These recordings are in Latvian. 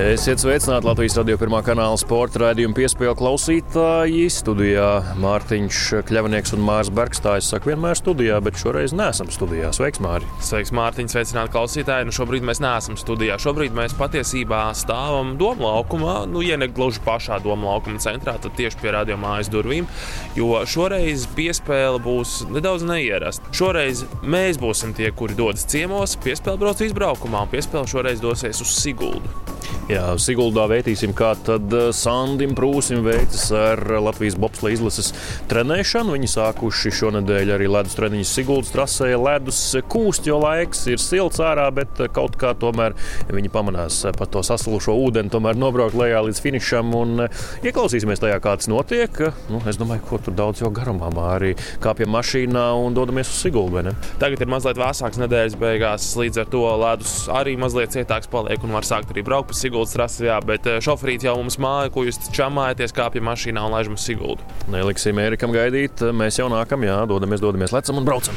Esiet sveicināti Latvijas radio pirmā kanāla sporta raidījuma piespēļu klausītāji. Studijā Mārtiņš Kļavnieks un Mārs Bergstājs saka, vienmēr studijā, bet šoreiz neesam studijā. Sveiks, Māri! Sveiks, Mārtiņ! Sveicināti klausītāji! Nu, šobrīd mēs neesam studijā. Šobrīd mēs patiesībā stāvam Doma laukumā. Nu, ja ne gluži pašā Doma laukuma centrā, tad tieši pie radio mājas durvīm. Jo šoreiz piespēle būs nedaudz neierasta. Šoreiz mēs būsim tie, kuri dodas ciemos, piespēle brauc izbraukumā, un piespēle šoreiz dosies uz Siguldu. Jā, Siguldā vērtīsim, kā tad eh, Sandim Prūsim veicas ar Latvijas bobsleja izlases trenēšanu. Viņi sākuši šonadēļ arī ledus treniņus Siguldas trasē. Ledus kūst, jo laiks ir silts ārā, bet kaut kā tomēr viņi pamanās pa to sasalušo ūdeni, tomēr nobraukt lejā līdz finišam un eh, ieklausīsimies tajā, kā tas notiek. Nu, es domāju, ko tur daudz jau garumā arī kāpjam mašīnā un dodamies uz Siguldu. Tagad ir mazliet vēsāks nedēļas beigās, līdz ar to ledus arī mazliet cietāks paliek un var sākt arī braukt pa Siguldu. Siguldas trasē, jā, bet eh, šoferīt jau mums māja, ko jūs čamājaties, kāpjam mašīnā un laižam uz Siguldu. Neliksim Ērikam gaidīt, mēs jau nākam, jā, dodamies, dodamies, lecam un braucam.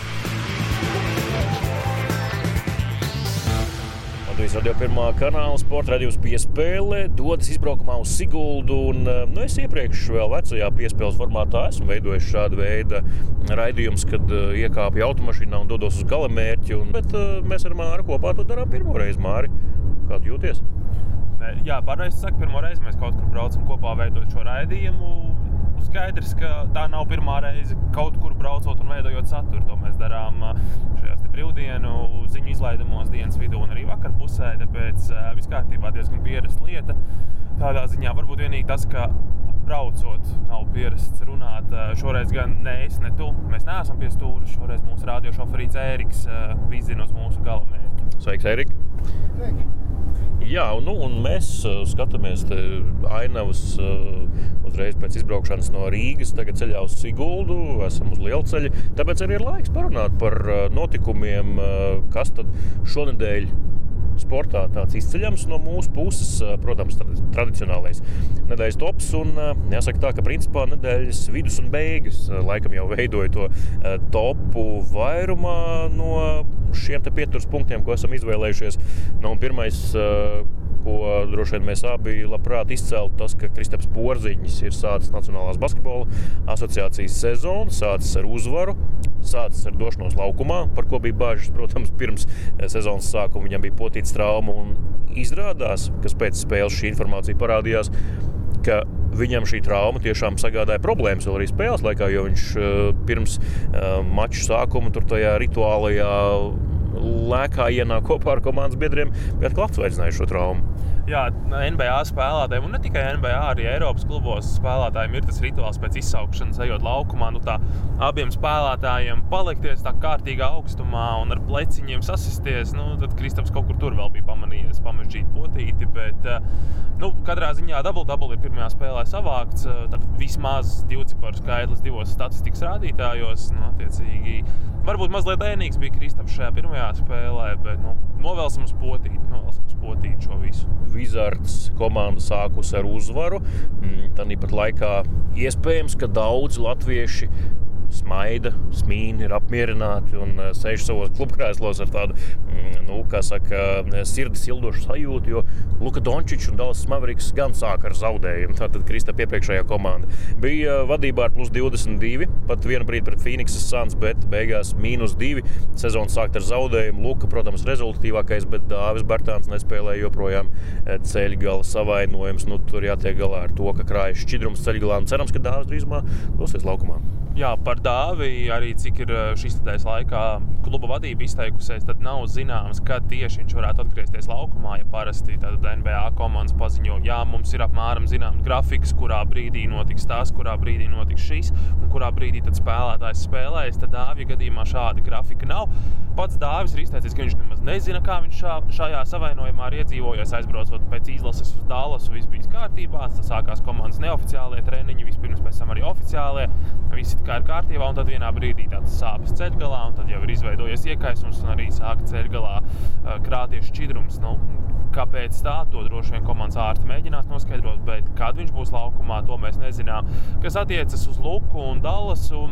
Latvijas radio pirmā kanāla sporta radījums piespēle dodas izbraukumā uz Siguldu. Un, eh, nu, es iepriekš vēl vecajā piespēles formātā esmu veidojis šādu veidu raidījumus, kad iekāpju automašīnā un dodos uz galamērķi. Un, bet mēs ar Māru kopā to darām pirmo reizi. Māri, kā tu jūties? Jā, pareizi sakot, pirmo reizi mēs kaut kur braucam kopā veidot šo raidījumu. Skaidrs, ka tā nav pirmā reize kaut kur braucot un veidojot saturu. To mēs darām šajās brīvdienu ziņu izlaidamos dienas vidū un arī vakar pusē. Tāpēc viss kārtībā diezgan pierasta lieta. Tādā ziņā varbūt vienīgi tas, ka braucot, nav pierasts runāt. Šoreiz gan ne es, ne tu. Mēs neesam pie stūra. Šoreiz mūsu radiošoferīts Ēriks vizina uz mūsu galamērķi. Sveiks, Ērik! Sveiki! Jā, nu, un mēs uh, skatāmies ainavas uh, uzreiz pēc izbraukšanas no Rīgas. Tagad ceļā uz Siguldu, esam uz lielceļa. Tāpēc arī ir laiks parunāt par uh, notikumiem, kas tad šonadēļ sportā tāds izceļams no mūsu puses. Protams, tradicionālais nedēļas tops. Un, jāsaka tā, ka principā nedēļas vidus un beigas laikam jau veidoja to topu vairumā no šiem pieturas punktiem, ko esam izvēlējušies. Nu, pirmais, ko droši vien mēs abi labprāt izceltu, tas, ka Kristaps Porziņš ir sācis Nacionālās basketbola asociācijas sezonu, sācis ar uzvaru, sācis ar došanos laukumā, par ko bija bažas, protams, pirms sezonas sākuma viņam bija potīts trauma. Izrādās, ka pēc spēles šī informācija parādījās, ka viņam šī trauma tiešām sagādāja problēmas arī spēles laikā, jo viņš pirms mača sākuma tur tajā rituālajā lēkā ienāk kopā ar komandas biedriem, bet klāts vaidzināja šo traumu. Jā, NBA spēlētājiem, un ne tikai NBA, arī Eiropas klubos spēlētājiem ir tas rituāls pēc izsaukšanas, ejot laukumā. Nu, tā, abiem spēlētājiem palikties tā kārtīgā augstumā un ar pleciņiem sasisties. Nu, tad Kristaps kaut kur tur vēl bija pamanījies, pamežģīt potīti. Bet, nu, katrā ziņā dubultdabuli ir pirmajā spēlē savākts. Tad vismaz divciparu skaitlis divos statistikas rādītājos. Nu, Varbūt mazliet ēnīgs bija Kristaps šajā pirmajā spēlē, bet nu, novelsim uz potīti, novelsim uz potīti šo visu. Wizards komanda sākusi ar uzvaru. Mm, Tāpat laikā iespējams, ka daudzi latvieši smaida, smīna, ir apmierināti un eh, sēž savos klubkrēslos ar tādu, mm, nu, kā saka, sirdi sildošu sajūtu. Jo Luka Dončičs un Dallas Mavriks gan sāk ar zaudējumu. Tātad Krista iepriekšējā komanda bija eh, vadībā ar plus 22, pat vienu brīdi pret Phoenixas Suns, bet beigās mīnus 2. Sezona sākt ar zaudējumu. Luka, protams, rezultatīvākais, bet Dāvis Bartāns nespēlēja joprojām eh, ceļu gala savainojums. Nu, tur jātiek galā ar to, ka krājas šķidrums ceļu galā. Cerams, ka Dāvis drīzumā dosies laukumā. Jā, par dāvi arī cik ir eh, šīs nedēļas laikā kluba vadība izteikusies, tad nav zināms, kad tieši viņš varētu atgriezties laukumā. Ja parasti NBA komandas paziņo, ka mums ir apmēram zināms grafiks, kurā brīdī notiks tas, kurā brīdī notiks šis, un kurā brīdī spēlētājs spēlēs. Tad dāvija gadījumā šāda grafika nav. Pats dāvis ir izteicis, ka viņš nemaz nezina, kā viņš šā, šajā savainojumā ir iedzīvojies. Aizbraucot pēc izlases uz Dallasu, viss bija kārtībā. Tas sākās komandas neoficiālie treniņi, vispirms pēc tam arī oficiālie. Visi kā ir kārtībā, un tad vienā brīdī tāds sāpes ceļgalā, un tad jau ir izveidojies iekaisums un arī sāk ceļgalā krāties šķidrums. Nu, kāpēc tā, to droši vien komandas ārsti mēģinās noskaidrot, bet kad viņš būs laukumā, to mēs nezinām. Kas attiecas uz Luku un Dallasu,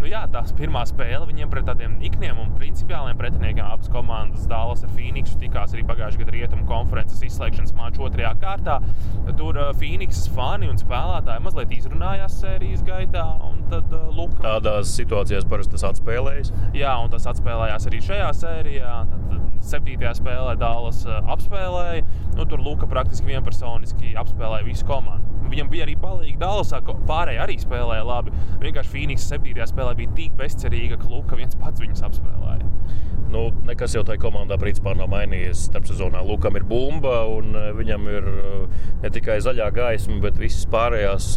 nu jā, tās pirmā spēle viņiem pret tādiem nikniem un principiāliem pretiniekiem abas komandas Dallas ar Phoenixu tikās arī pagājušajā gadā rietumu konferences izslēgšanas maču otrajā kārtā. Tur uh, Phoenixas fani un spēlētāji mazliet izrunājās sērijas gaitā. Tad, uh, Luka... Tādās situācijās parasti tas atspēlējas. Jā, un tas atspēlējās arī šajā sērijā. Tad, septītajā spēlē Dālas uh, apspēlēja. Nu, tur Luka praktiski vienpersoniski apspēlēja visu komandu. Viņam bija arī palīgi Dālasā, ka pārējie arī spēlēja labi. Vienkārši Phoenix 7. spēlē bija tik bezcerīga, ka Luka viens pats viņus apspēlēja. Nu, nekas jau tajā komandā principā nav mainījies. Starpsezonā Lukam ir bumba, un uh, viņam ir ne tikai zaļā gaisma, bet visas pārējās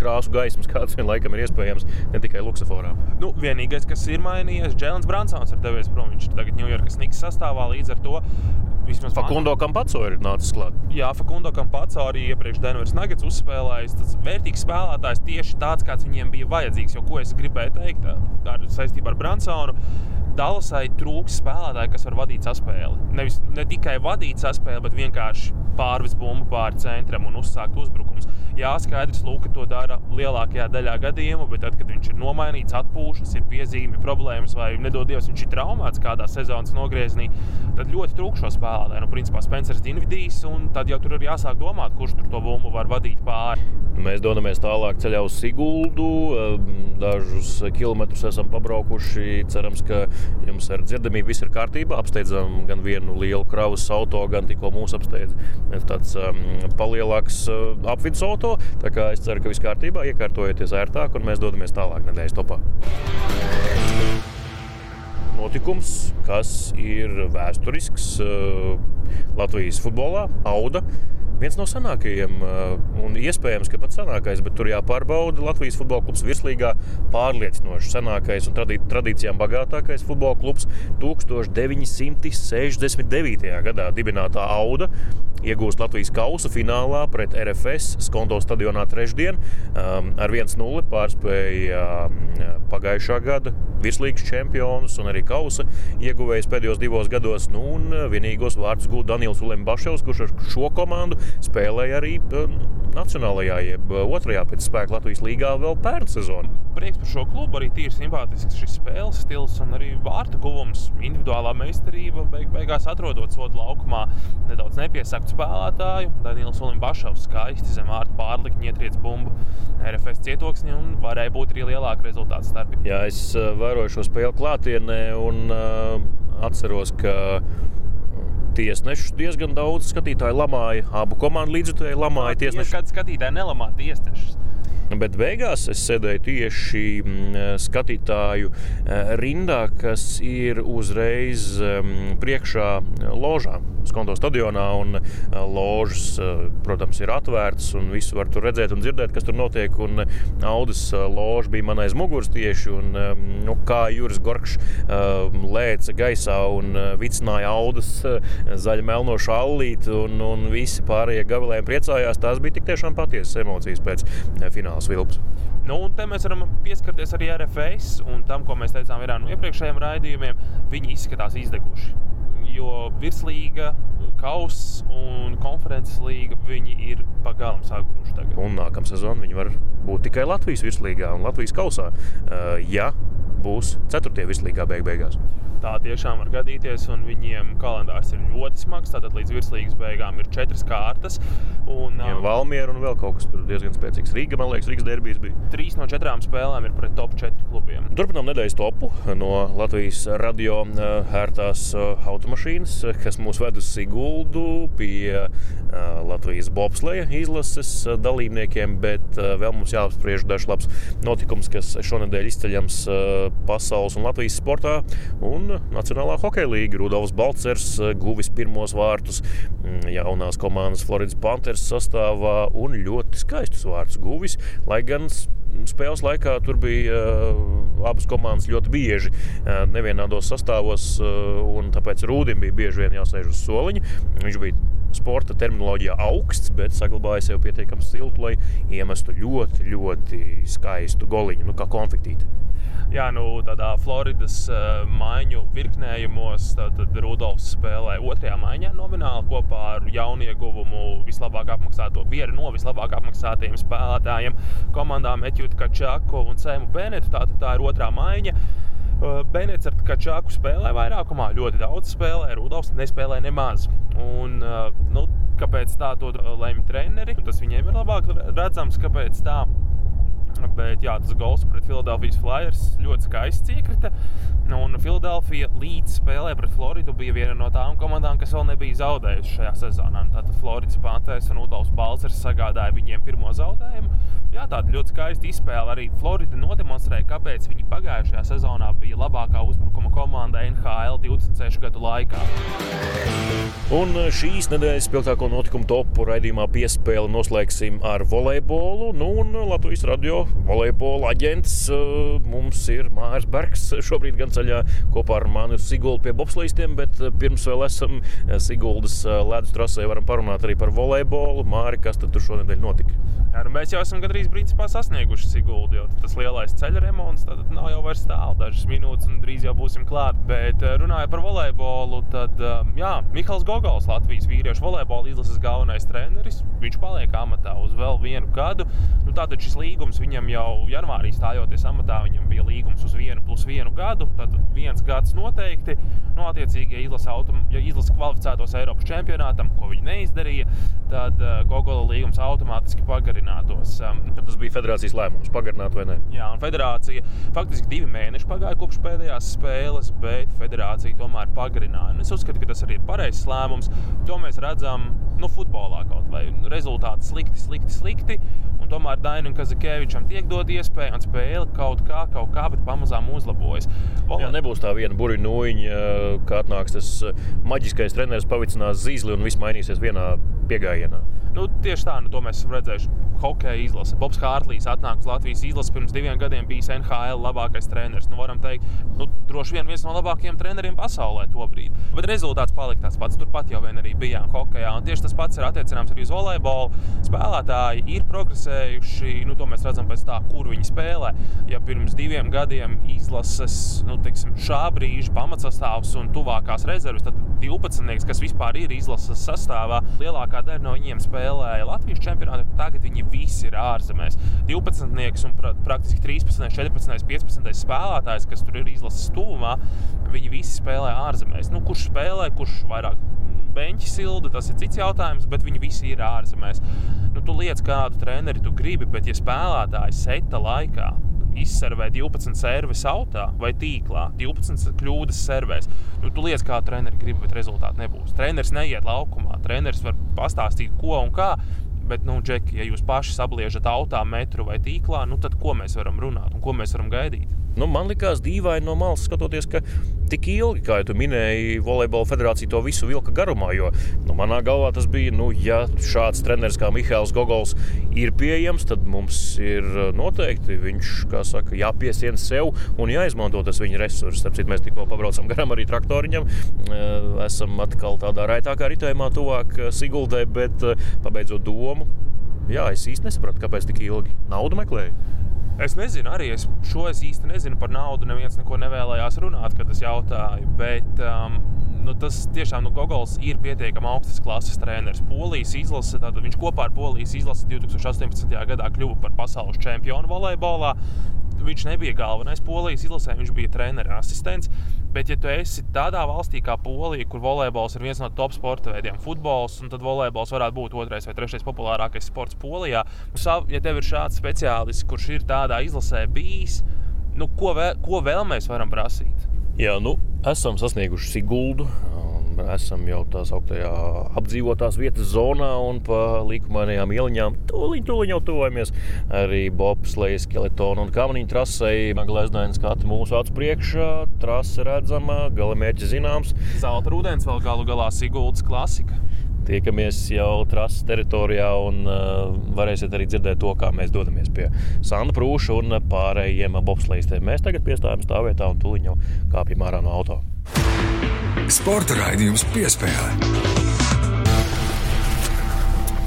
krāsu gaismas, kāds vien laikam ir iespējams, ne tikai Luksusforā. Nu, vienīgais, kas ir mainījies, Jēlins Bransons ir devies prom. Viņš ir tagad Ņujorkas Niks sastāvā līdz ar to. Vismaz Fakundo Kampaco ir nācis klāt. Jā, Fakundo Kampaco arī iepriekš Denveras Nuggets uzspēlējis. Tas vērtīgs spēlētājs tieši tāds, kāds viņiem bija vajadzīgs. Jo ko es gribēju teikt ar saistībā ar Bransonu? Dallasai trūks spēlētāji, kas var vadīt saspēli. Nevis ne tikai vadīt saspēli, bet vienkārši pārvest bumbu pāri centram un uzsākt uzbrukumus. Jā, skaidrs, Luka to dara lielākajā daļā gadījumu, bet tad, kad viņš ir nomainīts, atpūšas, ir piezīme, problēmas vai nedodies, viņš ir traumēts kādā sezonas nogriezienī, tad ļoti trūkst šo spēlētāju. Nu, principā Spencers Dinvidijs, un tad jau tur ir jāsāk domāt, kurš tur to bumbu var vadīt pāri. Mēs dodamies tālāk ceļā uz Siguldu. Dažus kilometrus esam pabraukuši. Cerams, ka jums ar dzirdamību viss ir kārtībā. Apsteidzam gan vienu lielu kravas auto, gan tikko mūsu apsteidz tāds um, palielāks uh, apvidus auto. Tā kā es ceru, ka viss kārtībā, iekārtojieties ērtāk, un mēs dodamies tālāk nedēļas topā. Notikums, kas ir vēsturisks uh, Latvijas futbolā, Auda viens no senākajiem, uh, un iespējams, ka pats senākais, bet tur jāpārbauda Latvijas futbola klubs virslīgā pārliecinoši senākais un tradīcijām bagātākais futbola klubs 1969. gadā dibinātā Auda iegūst Latvijas kausa finālā pret RFS Skonto stadionā trešdien um, ar 1-0 pārspēja um, pagājušā gada virslīgas čempionus un arī kausa ieguvējus pēdējos divos gados. Nu, un vienīgos vārdus gūta Daniels Ulembaševs, kurš ar šo komandu spēlēja arī um, nacionālajā, jeb otrajā pēc spēka Latvijas līgā vēl pērn sezonā. Prieks par šo klubu, arī tīri simpātisks šis spēles stils un arī vārtu guvums, individuālā meistarība, beig, beigās atrodot sodu laukumā nedaudz nepiesaktu spēlētāju. Daniels Olimbašovs skaisti zem vārtu pārlikņi ietriec bumbu RFS cietoksni un varēja būt arī lielāka rezultāta starpība. Jā, es uh, vēroju šo spēli klātienē un uh, atceros, ka tiesnešus diezgan daudz skatītāju lamāja. Abu komandu līdzjutēji lamāja tiesnešus. Kad skatītāji nelamā tiesnešus. Bet beigās es sēdēju tieši mm, skatītāju eh, rindā, kas ir uzreiz mm, priekšā ložām. Skonto stadionā, un eh, ložas, eh, protams, ir atvērtas, un visu var tur redzēt un dzirdēt, kas tur notiek. Un Audis loža bija man aiz muguras tieši, un nu, kā Juris Gorkšs lēca gaisā un vicināja Audis zaļa melno šallīti, un, un visi pārējie gavilēji priecājās. Tās bija tik tiešām patiesas emocijas pēc fināla Kārlis Vilps. Nu, un te mēs varam pieskarties arī RFS un tam, ko mēs teicām vienā no iepriekšējiem raidījumiem. Viņi izskatās izdeguši. Jo virslīga, kausa un konferences līga viņi ir pagaidām sākuši tagad. Un nākamā sezona viņi var būt tikai Latvijas virslīgā un Latvijas kausā. Uh, ja būs 4. virslīgā beig beigās tā tiešām var gadīties. Viņiem kalendārs ir ļoti smags. Tātad līdz virslīgas beigām ir četras kārtas. Un, ja Valmiera un vēl kaut kas tur diezgan spēcīgs. Rīga, man liekas, Rīgas derbijas bija. Trīs no četrām spēlēm ir pret top 4 klubiem. Turpinām nedēļas topu no Latvijas radio ērtās automašīnas, kas mūs ved uz Siguldu pie Latvijas bobsleja izlases dalībniekiem, bet vēl mums jāapspriež dažs labs notikums, kas šonadēļ izceļams pasaules un Latvijas sportā. Un Nacionālā hokeja līnija Rudolfs Balcers eh, guvis pirmos vārtus mm, jaunās komandas Floridas Panthers sastāvā un ļoti skaistus vārtus guvis. Lai gan spēles laikā tur bija uh, abas komandas ļoti bieži uh, nevienādos sastāvos, uh, un tāpēc Rūdim bija bieži vien jāsēž uz soliņa. Viņš bija sporta terminoloģijā augsts, bet saglabājas jau pietiekami siltu, lai iemestu ļoti, ļoti skaistu goliņu, nu, kā konfektīti. Jā, nu, tādā Floridas uh, maiņu virknējumos Rudolfs spēlē otrajā maiņā nomināli kopā ar jaunieguvumu vislabāk apmaksāto, vienu no vislabāk apmaksātajiem spēlētājiem komandām Etjutu Kačaku un Sēmu Benetu. Tā, tā ir otrā maiņa. Uh, Benets ar Kačaku spēlē vairākumā, ļoti daudz spēlē, Rudolfs nespēlē nemaz. Un, uh, nu, kāpēc tā to lemj treneri? Tas viņiem ir labāk redzams, kāpēc tā Bet jā, tas gols pret Filadelfijas Flyers ļoti skaists iekrita. Un Filadelfija līdz spēlē pret Floridu bija viena no tām komandām, kas vēl nebija zaudējusi šajā sezonā. Tātad Floridas Panthers un Udals Balcers sagādāja viņiem pirmo zaudējumu. Jā, tāda ļoti skaista izspēle. Arī Florida nodemonstrēja, kāpēc viņi pagājušajā sezonā bija labākā uzbrukuma komanda NHL 26 gadu laikā. Un šīs nedēļas spilgtāko notikumu topu raidījumā piespēli noslēgsim ar volejbolu. Nu, un Latvijas radio volejbola aģents uh, mums ir Mārcis Bergs. Šobrīd gan ceļā kopā ar mani Siguldu pie bobslīstiem, bet uh, pirms vēl esam Siguldas ledus trasē, varam parunāt arī par volejbolu. Māri, kas tad tur šonadēļ notika? Jā, nu mēs jau esam gandrīz principā sasnieguši Siguldu, jo tas lielais ceļa remonts tad nav jau vairs tālu, dažas minūtes un drīz jau būsim klāt. Bet runājot par volejbolu, tad jā, Mihāls Gogals, Latvijas vīriešu volejbola izlases galvenais treneris, viņš paliek amatā uz vēl vienu gadu. Nu, tātad šis līgums viņam jau janvārī stājoties amatā, viņam bija līgums uz vienu plus vienu gadu. Tad viens gads noteikti. Nu, attiecīgi, ja izlase, autom, ja izlase kvalificētos Eiropas čempionātam, ko viņi neizdarīja, tad uh, Gogola līgums automātiski pagarinātos. Um, tas bija federācijas lēmums, pagarināt vai ne? Jā, un federācija faktiski divi mēneši pagāja kopš pēdējās spēles, bet federācija tomēr pagarināja. Un es uzskatu, ka tas arī ir pareizs lēmums. To mēs redzam nu, futbolā kaut vai rezultāti slikti, slikti, slikti. Un tomēr Dainam Kazakēvičam tiek dot iespēja un spēle kaut kā, kaut kā, bet pamazām uzlabojas. Vol... Jā, nebūs tā viena burbuļu nūjiņa, kā atnāks tas maģiskais treneris, pavicinās zīzli un viss mainīsies vienā piegājienā. Nu, tieši tā, nu, to mēs esam redzējuši. Hokeja izlase. Bobs Hārlīs atnāk uz Latvijas izlasi pirms diviem gadiem, bijis NHL labākais treneris. Nu, varam teikt, nu, droši vien viens no labākajiem treneriem pasaulē to brīdi. Bet rezultāts palika tāds pats. Turpat jau vien arī bijām hokeja. Un tieši tas pats ir attiecināms arī uz volejbolu. Spēlētāji ir progresējuši. Nu, to mēs redzam pēc tā, kur viņi spēlē. Ja pirms diviem gadiem izlases nu, teiksim, šā brīža pamatsastāvs un tuvākās rezerves, tad 12, kas vispār ir izlases sastāvā, lielākā daļa no viņiem spēlēja Latvijas čempionātā. Tagad viņi visi ir ārzemēs. 12 un pra, praktiski 13, 14, 15 spēlētājs, kas tur ir izlases tuvumā, viņi visi spēlē ārzemēs. Nu, kurš spēlē, kurš vairāk beņķi silda, tas ir cits jautājums, bet viņi visi ir ārzemēs. Nu, tu liec kādu treneri tu gribi, bet ja spēlētājs seta laikā izservē 12 servis autā vai tīklā, 12 kļūdas servēs. Nu, tu liekas, kā treneris grib, bet rezultāti nebūs. Treneris neiet laukumā, treneris var pastāstīt, ko un kā. Bet, nu, Džeki, ja jūs paši sabliežat autā, metru vai tīklā, nu, tad ko mēs varam runāt un ko mēs varam gaidīt? Nu, man likās dīvaini no malas skatoties, ka tik ilgi, kā jau minēji, volejbola federācija to visu vilka garumā. Jo nu, manā galvā tas bija, nu, ja šāds treneris kā Mihāls Gogols ir pieejams, tad mums ir uh, noteikti viņš, saka, jāpiesien sev un jāizmanto tas viņa resurss. Tāpēc mēs tikko pabraucam garām arī traktoriņam. Uh, esam atkal tādā raitākā ritējumā, tuvāk uh, Siguldē, bet pabeidzot domu. Jā, es īsti nesapratu, kāpēc tik ilgi naudu meklēju. Es nezinu, arī es šo es īsti nezinu par naudu. Neviens neko nevēlējās runāt, kad es jautāju. Bet um, nu, tas tiešām nu, Gogols ir pietiekami augstas klases treneris. Polijas izlase, tātad viņš kopā ar Polijas izlasi 2018. gadā kļuva par pasaules čempionu volejbolā viņš nebija galvenais polijas izlasē, viņš bija treneris asistents. Bet, ja tu esi tādā valstī kā Polija, kur volejbols ir viens no top sporta veidiem, futbols, tad volejbols varētu būt otrais vai trešais populārākais sports Polijā. Ja tev ir šāds speciālists, kurš ir tādā izlasē bijis, nu, ko, vēl, ko vēl mēs varam prasīt? Jā, nu, esam sasnieguši Siguldu esam jau tā sauktajā apdzīvotās vietas zonā un pa līkumainajām ieliņām. Tūlīt, tūlīt jau tuvojamies arī bobsleja, skeletona un kamaniņu trasei. Gleznains skati mūsu acu priekšā, trase redzama, galamērķis zināms. Zelta rudens vēl galu galā Siguldas klasika. Tiekamies jau trases teritorijā un uh, varēsiet arī dzirdēt to, kā mēs dodamies pie Santa Prūša un pārējiem bobslēgstiem. Mēs tagad piestājam stāvvietā un tūlīt jau kāpjam ārā no auto. Sporta raidījums piespēlē.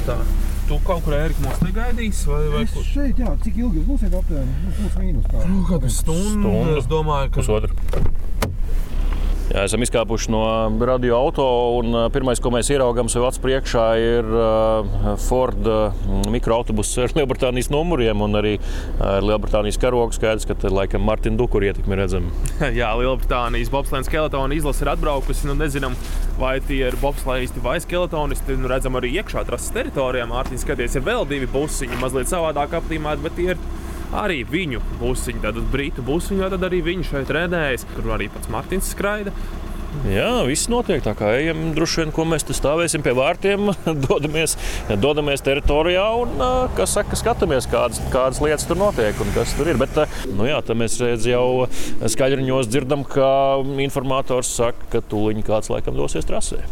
Tā. Tu kaut kur ērki mūs negaidīs, vai, vai kur? šeit, jā, cik ilgi jūs būsiet aptuveni? Nu, Plus mīnus tā. Nu, kādu stundu, Stundu. es domāju, ka Pusotru. Jā, esam izkāpuši no radio auto. Pirmais, ko mēs ieraugām sev acu priekšā, ir Ford mikroautobuss ar Lielbritānijas numuriem un arī ar Lielbritānijas karogu. Skaidrs, ka te laikam Martina Dukura ietekmi redzam. Jā, Lielbritānijas bobslēna skeletona izlase ir atbraukusi. Nu, nezinām, vai tie ir bobslēgisti vai skeletonisti. Nu, redzam, arī iekšā trases teritorijā. Mārtiņš skaties, ir vēl divi busiņi, mazliet savādāk aptīmēti, bet tie ir arī viņu busiņi. Tad brītu busiņi, tad arī viņi šeit trenējas. Tur arī pats Mārtiņš skraida. Jā, viss notiek tā kā ejam. Droši vien, ko mēs te stāvēsim pie vārtiem, dodamies, dodamies teritorijā un, kas saka, skatāmies, kādas, kādas lietas tur notiek un kas tur ir. Bet, nu jā, tā mēs redz jau skaļruņos dzirdam, ka informators saka, ka tūlīt kāds laikam dosies trasē.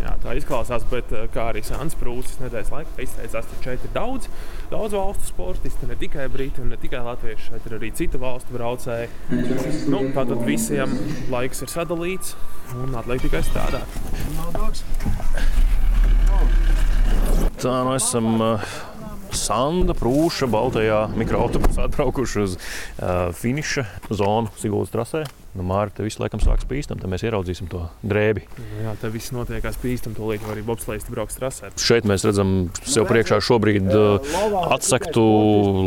Jā, tā izklausās, bet kā arī Sāns Prūsis nedēļas laikā izteicās, ka šeit ir daudz, daudz valstu sportistu, ne tikai brīti un ne tikai latvieši, šeit ir arī citu valstu braucēji. Nu, tātad visiem laiks ir sadalīts un atliek tikai strādāt. Tā nu esam uh, Sanda Prūša, Baltajā mikroautobusā atbraukuši uz uh, finiša zonu Sigūdas trasē. Nu, Mārta, te viss laikam sāks pīstam, tad mēs ieraudzīsim to drēbi. Nu, jā, tā viss notiekās pīstam, to līdz arī bobslēgsti brauks trasē. Šeit mēs redzam sev priekšā šobrīd atsaktu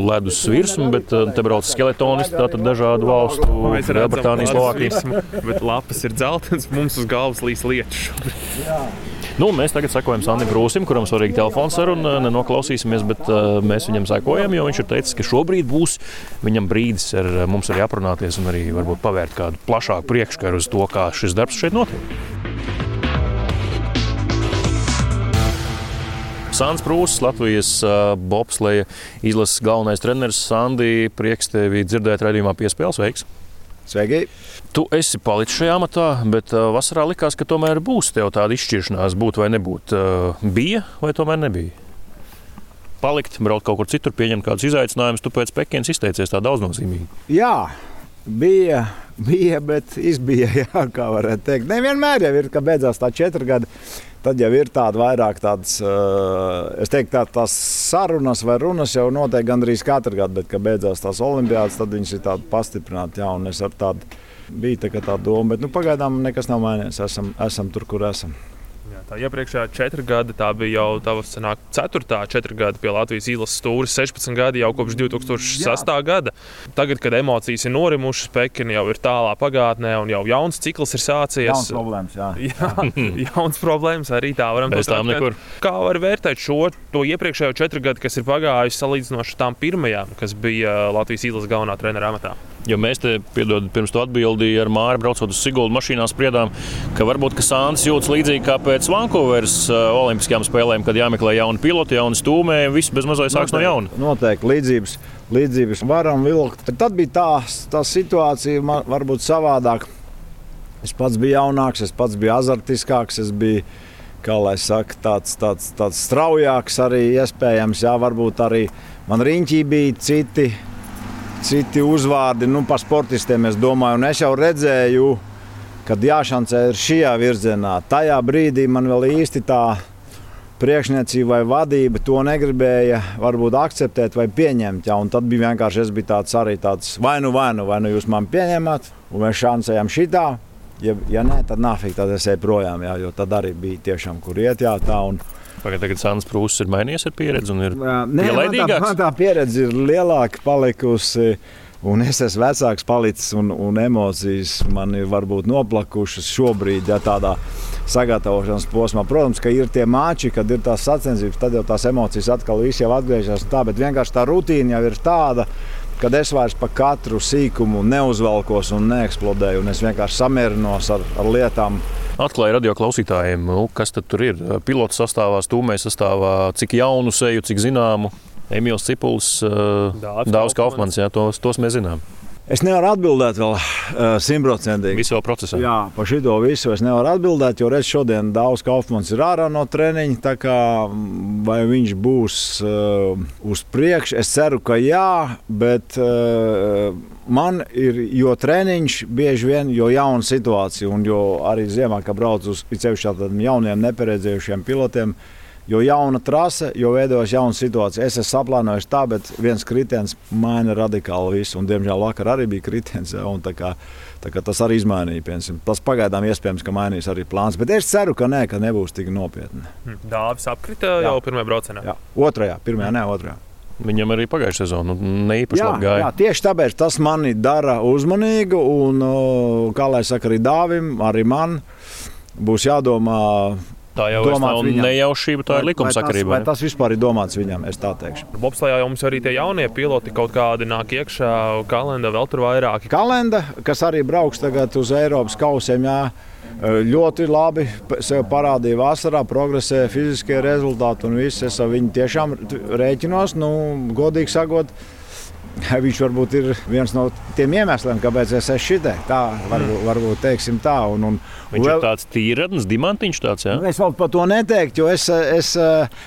ledus virsmu, bet te brauc skeletonisti, tātad dažādu valstu, redzam, Lielbritānijas, Slovākijas. bet lapas ir dzeltenas, mums uz galvas līs lietus. Nu, mēs tagad sekojam Sandim Brūsim, kuram svarīgi telefons ar un uh, nenoklausīsimies, bet uh, mēs viņam sekojam, jo viņš ir teicis, ka šobrīd būs viņam brīdis ar uh, mums arī aprunāties un arī varbūt pavērt kādu plašāku priekšskaru uz to, kā šis darbs šeit notiek. Sāns Prūss, Latvijas bobsleja izlases galvenais treneris Sandi. Prieks tevi dzirdēt raidījumā piespēles veiks. Sveiki! Tu esi palicis šajā amatā, bet vasarā likās, ka tomēr būs tāda izšķiršanās, būt vai nebūt. Bija vai tomēr nebija? Palikt, braukt kaut kur citur, pieņemt kādus izaicinājumus. Tu pēc Pekinas izteicies tā daudznozīmīgi. Jā, bija, bija, bet izbija, jā, kā varētu teikt. Nevienmēr jau ir, ka beidzās tā četri gadi. Tad jau ir tāda vairāk tādas, uh, es teiktu, tā, tās sarunas vai runas jau notiek gandrīz katru gadu, bet, kad beidzās tās olimpiādas, tad viņas ir tādas pastiprinātas. Jā, un es ar tādu biju tā, tā doma, bet nu, pagaidām nekas nav mainījies. Esam, esam tur, kur esam. Jā, tā iepriekšējā četri gadi, tā bija jau tā sanāk, ceturtā četri gadi pie Latvijas īlas stūra, 16 gadi jau kopš 2006. gada. Tagad, kad emocijas ir norimušas, Pekina jau ir tālā pagātnē un jau jauns cikls ir sācies. Jauns problēmas, jā. Jā, jauns problēmas arī tā varam nekur. Kā var vērtēt šo to iepriekšējo četru gadu, kas ir pagājuši salīdzinoši tām pirmajām, kas bija Latvijas īlas galvenā trenera amatā? Jo mēs te, piedod, pirms tam atbildējām ar Māri, braucot uz Siguldu mašīnā, spriedām, ka varbūt ka Sāns jūtas līdzīgi kā pēc Vankūveras uh, Olimpiskajām spēlēm, kad jāmeklē jauni piloti, jauni stūmēji, un viss bez mazliet sāks no jauna. Noteikti līdzības, līdzības varam vilkt. Tad bija tā, tā situācija, man, varbūt savādāk. Es pats biju jaunāks, es pats biju azartiskāks, es biju saka, tāds, tāds, tāds straujāks arī iespējams. Jā, varbūt arī man riņķī bija citi, citi uzvārdi nu, par sportistiem. Es domāju, un es jau redzēju, kad jāšancē ir šajā virzienā. Tajā brīdī man vēl īsti tā priekšniecība vai vadība to negribēja varbūt akceptēt vai pieņemt. Ja? Un tad bija vienkārši es biju tāds arī tāds vai nu vai nu, vai nu jūs man pieņemat, un mēs šancējam šitā. Ja, ja nē, tad nāfīgi, tad es eju projām, jā, jo tad arī bija tiešām, kur iet. Jā, tā, un, Pagad, tagad Sāns Prūss ir mainījies ar pieredzi un ir Nē, man tā, man tā pieredze ir lielāka palikusi. Un es esmu vecāks, palicis, un, un emocijas man ir varbūt noplakušas šobrīd, ja tādā sagatavošanās posmā. Protams, ka ir tie mači, kad ir tās sacensības, tad jau tās emocijas atkal viss jau atgriežas. Tā, bet vienkārši tā rutīna jau ir tāda, ka es vairs par katru sīkumu neuzvelkos un neeksplodēju. Un es vienkārši samierinos ar, ar lietām, Atklāja radio klausītājiem, nu, kas tad tur ir. Pilots sastāvā, stūmēs sastāvā, cik jaunu seju, cik zināmu. Emīls Cipuls, Dāvis Dārzs Kaufmans. Kaufmans, jā, tos, tos mēs zinām. Es nevaru atbildēt vēl uh, simtprocentīgi. Visu vēl procesā. Jā, par šo visu es nevaru atbildēt, jo redz, šodien Dārzs Kaufmans ir ārā no treniņa. tā kā, mm, Vai viņš būs uh, uz priekšu? Es ceru, ka jā, bet uh, man ir jo treniņš bieži vien, jo jauna situācija, un jo arī ziemā, kad brauc uz ceļu tādiem jauniem, neparedzējušiem pilotiem. Jo jauna trase, jo veidojas jauna situācija. Es esmu saplānojis tā, bet viens kritiens maina radikāli visu. Un, diemžēl vakar arī bija kritiens. Ja, tā kā, tā kā tas arī izmainīja. Piemēram. Tas pagaidām iespējams, ka mainīs arī plāns. Bet es ceru, ka nē, ka nebūs tik nopietni. Dāvis apkrita jau pirmajā braucienā. Jā, otrajā, pirmajā, ne otrajā. Viņam arī pagājušā sezona nu, ne īpaši Jā, labi gāja. jā, tieši tāpēc tas mani dara uzmanīgu. Un, kā lai saka, arī Dāvim, arī man būs jādomā. Tā jau domāts nav nejaušība, tā ir vai likumsakarība. tas, vai tas vispār ir domāts viņam, es tā teikšu. Bobslēgā jau mums arī tie jaunie piloti kaut kādi nāk iekšā, kalendā vēl tur vairāki. Kalenda, kas arī brauks tagad uz Eiropas kausiem, jā, ļoti labi sev parādīja vasarā, progresē fiziskie rezultāti un viss. Es ar viņu tiešām rēķinos, nu, godīgi sakot. Viņš varbūt ir viens no tiem iemesliem, kāpēc es esmu šitā. Tā varbūt, varbūt teiksim tā. Un, un, Viņš ir tāds tīradnis, diamantiņš tāds. Jā? Nu, Es vēl par to neteiktu, jo es, es,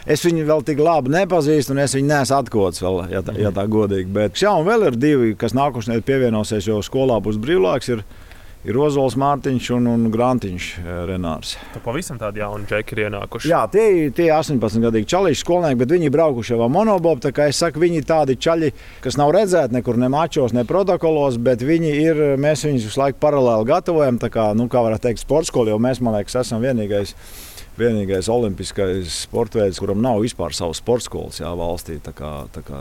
es viņu vēl tik labi nepazīstu, un es viņu neesmu atklāts vēl, ja tā, ja tā godīgi. Bet jā, un vēl ir divi, kas nākošais pievienosies, jo skolā būs brīvlaiks. Ir, ir Ozols Mārtiņš un, un Grantiņš eh, Renārs. Tur pavisam tādi jauni džeki ir ienākuši. Jā, tie ir tie 18 gadīgi čalīši skolnieki, bet viņi ir braukuši jau monobobu. Tā kā es saku, viņi ir tādi čaļi, kas nav redzēti nekur ne mačos, ne protokolos, bet viņi ir, mēs viņus visu laiku paralēli gatavojam. Tā kā, nu, kā varētu teikt, sporta skola, jo mēs, man liekas, esam vienīgais. Vienīgais olimpiskais sports veids, kuram nav vispār savas sporta skolas jā, valstī. Tā kā, tā kā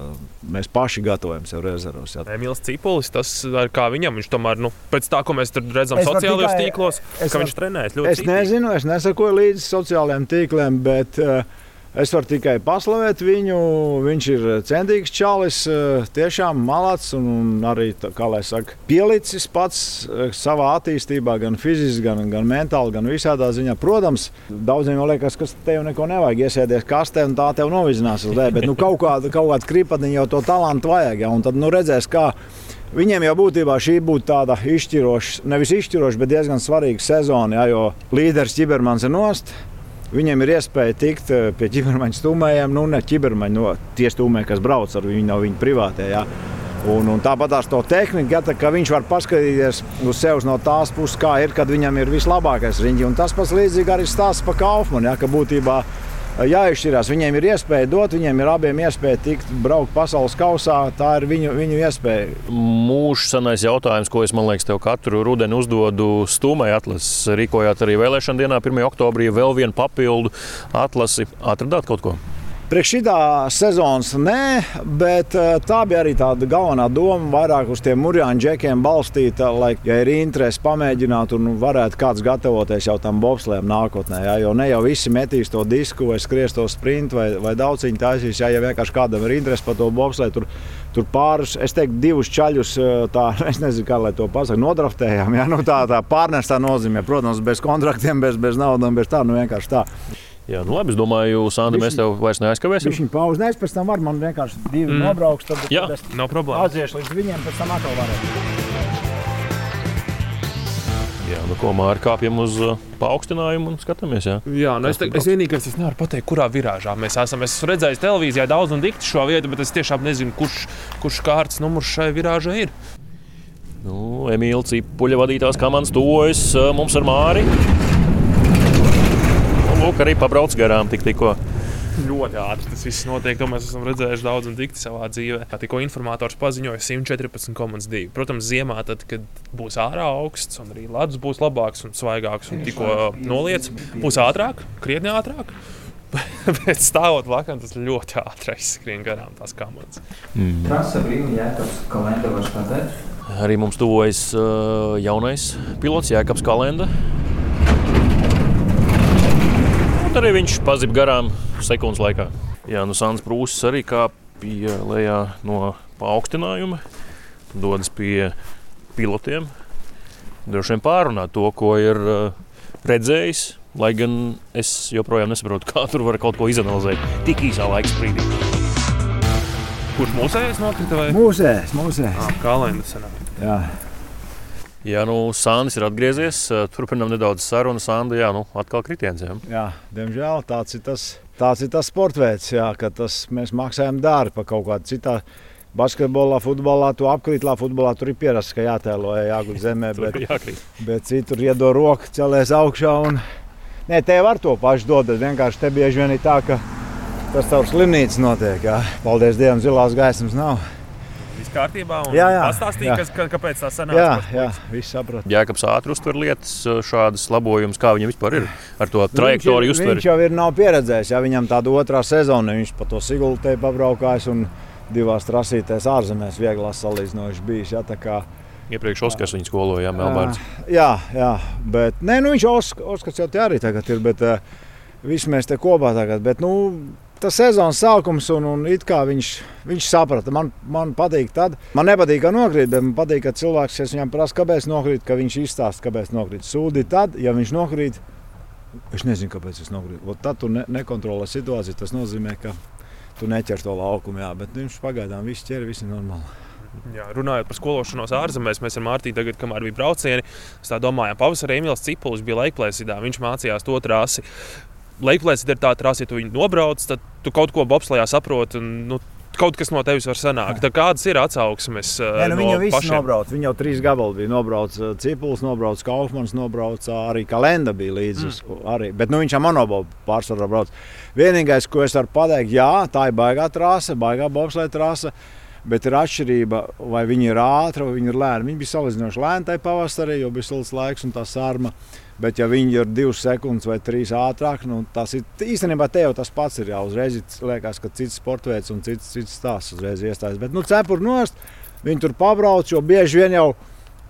mēs paši gatavojam sev rezervus. Emīls Cipulis, tas ir kā viņam. Viņš tomēr, nu, pēc tā, ko mēs tur redzam Es sociālajos tikai- tīklos, es ka varu- viņš trenējas ļoti Es nezinu, es nesakoju līdzi sociālajiem tīkliem, bet uh, es varu tikai paslavēt viņu. Viņš ir centīgs čalis, uh, tiešām malāts un, un arī, saka, pielicis pats uh, savā attīstībā, gan fiziski, gan, gan mentāli, gan visādā ziņā. Protams, daudziem liekas, ka tev neko nevajag iesēties kastē un tā tev novizinās bet nu, kaut kāda, kaut kāda kripatiņa jau to talantu vajag. Ja, tad nu, redzēs, kā Viņiem jau būtībā šī būtu tāda izšķiroša, nevis izšķiroša, bet diezgan svarīga sezona, ja, jo līderis Čibermans ir nost. Viņiem ir iespēja tikt eh, pie ķibermaņa stūmējiem, nu ne ķibermaņa, no tie stūmēji, kas brauc ar viņu, nav viņa privātie. Ja. Un, un tāpat tās to tehniku, ka viņš var paskatīties uz sevi no tās puses, kā ir, kad viņam ir vislabākais riņķis. Tas pats līdzīgi arī stāsts par Kaufmanu, ja, ka būtībā jāizšķirās. Viņiem ir iespēja dot, viņiem ir abiem iespēja tikt braukt pasaules kausā. Tā ir viņu, viņu iespēja. Mūžs senais jautājums, ko es liekas, tev katru rudeni uzdodu stūmai atlases. Rīkojāt arī vēlēšana dienā, 1. oktobrī, vēl vienu papildu atlasi. Atradāt kaut ko? Priekš šitā sezonas nē, bet eh, tā bija arī tāda galvenā doma. Vairāk uz tiem mūrjāņu džekiem balstīta, lai, ja ir interese pamēģināt, un varētu kāds gatavoties jau tam bobslēm nākotnē. Jā, jo ne jau visi metīs to disku, vai skries to sprintu, vai, vai daudz viņa taisīs. Jā, ja vienkārši kādam ir interese par to bobslēju, tur, tur pāris, es teiktu, divus čaļus, eh, tā, es nezinu, kā lai to pasakā, nodraftējām. Jā, nu, tā, tā pārnestā nozīmē, protams, bez kontraktiem, bez, bez naudām, bez tā, nu vienkārši tā. Jā, nu labi, es domāju, Sandra, mēs tev vairs neaizkavēsim. Viņa pauze nes, pēc tam var man vienkārši divi mm. nobraukt. Tad, Jā. tad es Nav problēma. aiziešu līdz viņiem, pēc tam atkal varēšu. Jā, nu ko māri kāpjam uz uh, paaugstinājumu un skatāmies. Jā. Jā, nu es, te, es vienīgais es nevaru pateikt, kurā virāžā mēs esam. Es esmu redzējis televīzijā daudz un dikti šo vietu, bet es tiešām nezinu, kurš, kurš kārtas numurs šai virāžai ir. Nu, Emīļa Cipuļa vadītās komandas tuvojas uh, mums ar Māri. Lūk, arī pabrauc garām tik tikko. Ļoti ātri tas viss notiek. To mēs esam redzējuši daudz un dikti savā dzīvē. Kā tikko informators paziņoja 114,2. Protams, ziemā, tad, kad būs ārā augsts un arī ledus būs labāks un svaigāks un tikko noliec, būs ātrāk, krietni ātrāk. Bet stāvot lakām, tas ļoti ātri aizskrien garām tās komandas. Prasa brīvi Jēkabs kalendārs pateikt. Arī mums tuvojas uh, jaunais pilots Jēkabs Kalenda. Un arī viņš pazib garām sekundes laikā. Jā, nu Sāns Prūsis arī kāpja lejā no paaugstinājuma, dodas pie pilotiem. Droši vien pārunāt to, ko ir uh, redzējis. Lai gan es joprojām nesaprotu, kā tur var kaut ko izanalizēt tik īsā laika sprīdī. Kurš mūsējais nokrita vai Mūsēs, mūsēs. ah, kalendārs? sanāk? Jā. Nu Sānis ir atgriezies. Turpinām nedaudz sarunu. Sānda, jā, nu atkal kritiens. Jā. Jā, diemžēl tāds ir tas, tāds ir tas sports veids, ka tas mēs maksājam dārgi par kaut kādu citu. Basketbolā, futbolā, tu apkrītlā, futbolā tur ir pierasts, ka jātēlo, jā, jāguļ zemē, bet, bet citur iedod roku, celies augšā un Nē, te var to pašu dot, bet vienkārši te bieži vien ir tā, ka tas caur slimnīcu notiek. Jā. Paldies Dievam, zilās gaismas nav. Viss kārtībā. un Jā, jā, Pastāstīja, jā. kas- ka- kāpēc tā sanāca. Jā, jā, viss saprot. Jēkabs ātri uztver lietas, šādas labojumus, kā viņam vispār ir ar to trajektoriju Nu, viņš, jau ir nav pieredzējis, ja viņam tāda otrā sezona, viņš pa to Sigultē pabraukājis un divās trasītēs ārzemēs vieglās salīdzinoši bijis. Ja, Iepriekš Oskars viņu skoloja Melbārds. Jā, jā, bet nē, nu, viņš Osk Oskars jau te arī tagad ir. Bet, uh, Visi mēs te kopā tagad. Bet, nu, tas sezonas sākums, un, un viņš, viņš saprata. Man, man patīk, tad. Man nepatīk, ka nokrīt, bet man patīk, ka cilvēks, es viņam prasu, kāpēc nokrīt, ka viņš izstāsta, kāpēc nokrīt. Sūdi tad, ja viņš nokrīt, es nezinu, kāpēc es nokrītu. Tad tu ne, nekontrolē situāciju. Tas nozīmē, ka tu neķer to laukumu. Jā, bet viņš pagaidām viss ķer, viss ir normāli. Jā, runājot par skološanos ārzemēs, mēs ar Mārtiņu tagad, kamēr bija braucieni, tā domājām, pavasarī Emīls Cipulis bija Laikplēsidā, viņš mācījās to trasi. Laikplēsida ir tā trasi, ja tu viņu nobrauc, tad tu kaut ko bobslējā saproti. Nu, Kaut kas no tevis var sanākt. Tā kādas ir atsauksmes? uh, Nē, nu, no viņa visu pašiem? nobrauc. Viņa jau trīs gabalus bija nobraucis. Cipulis nobraucis, Kaufmans nobraucis, arī Kalenda bija līdzi. Mm. Arī. Bet nu, viņš jau monobolu pārsvarā brauc. Vienīgais, ko es varu pateikt, jā, tā ir baigā trāsa, baigā bobslēga trāsa. Bet ir atšķirība, vai viņi ir ātri vai viņi ir lēni. Viņi bija salīdzinoši lēni tajā pavasarī, jo bija silts laiks un tā sārma. Bet, ja viņi ir divas sekundes vai trīs ātrāk, nu, tas ir īstenībā te jau tas pats. Ir jau uzreiz liekas, ka cits sports veids un cits, cits stāsts uzreiz iestājas. Bet, nu, cepuri nost, viņi tur pabrauc, jo bieži vien jau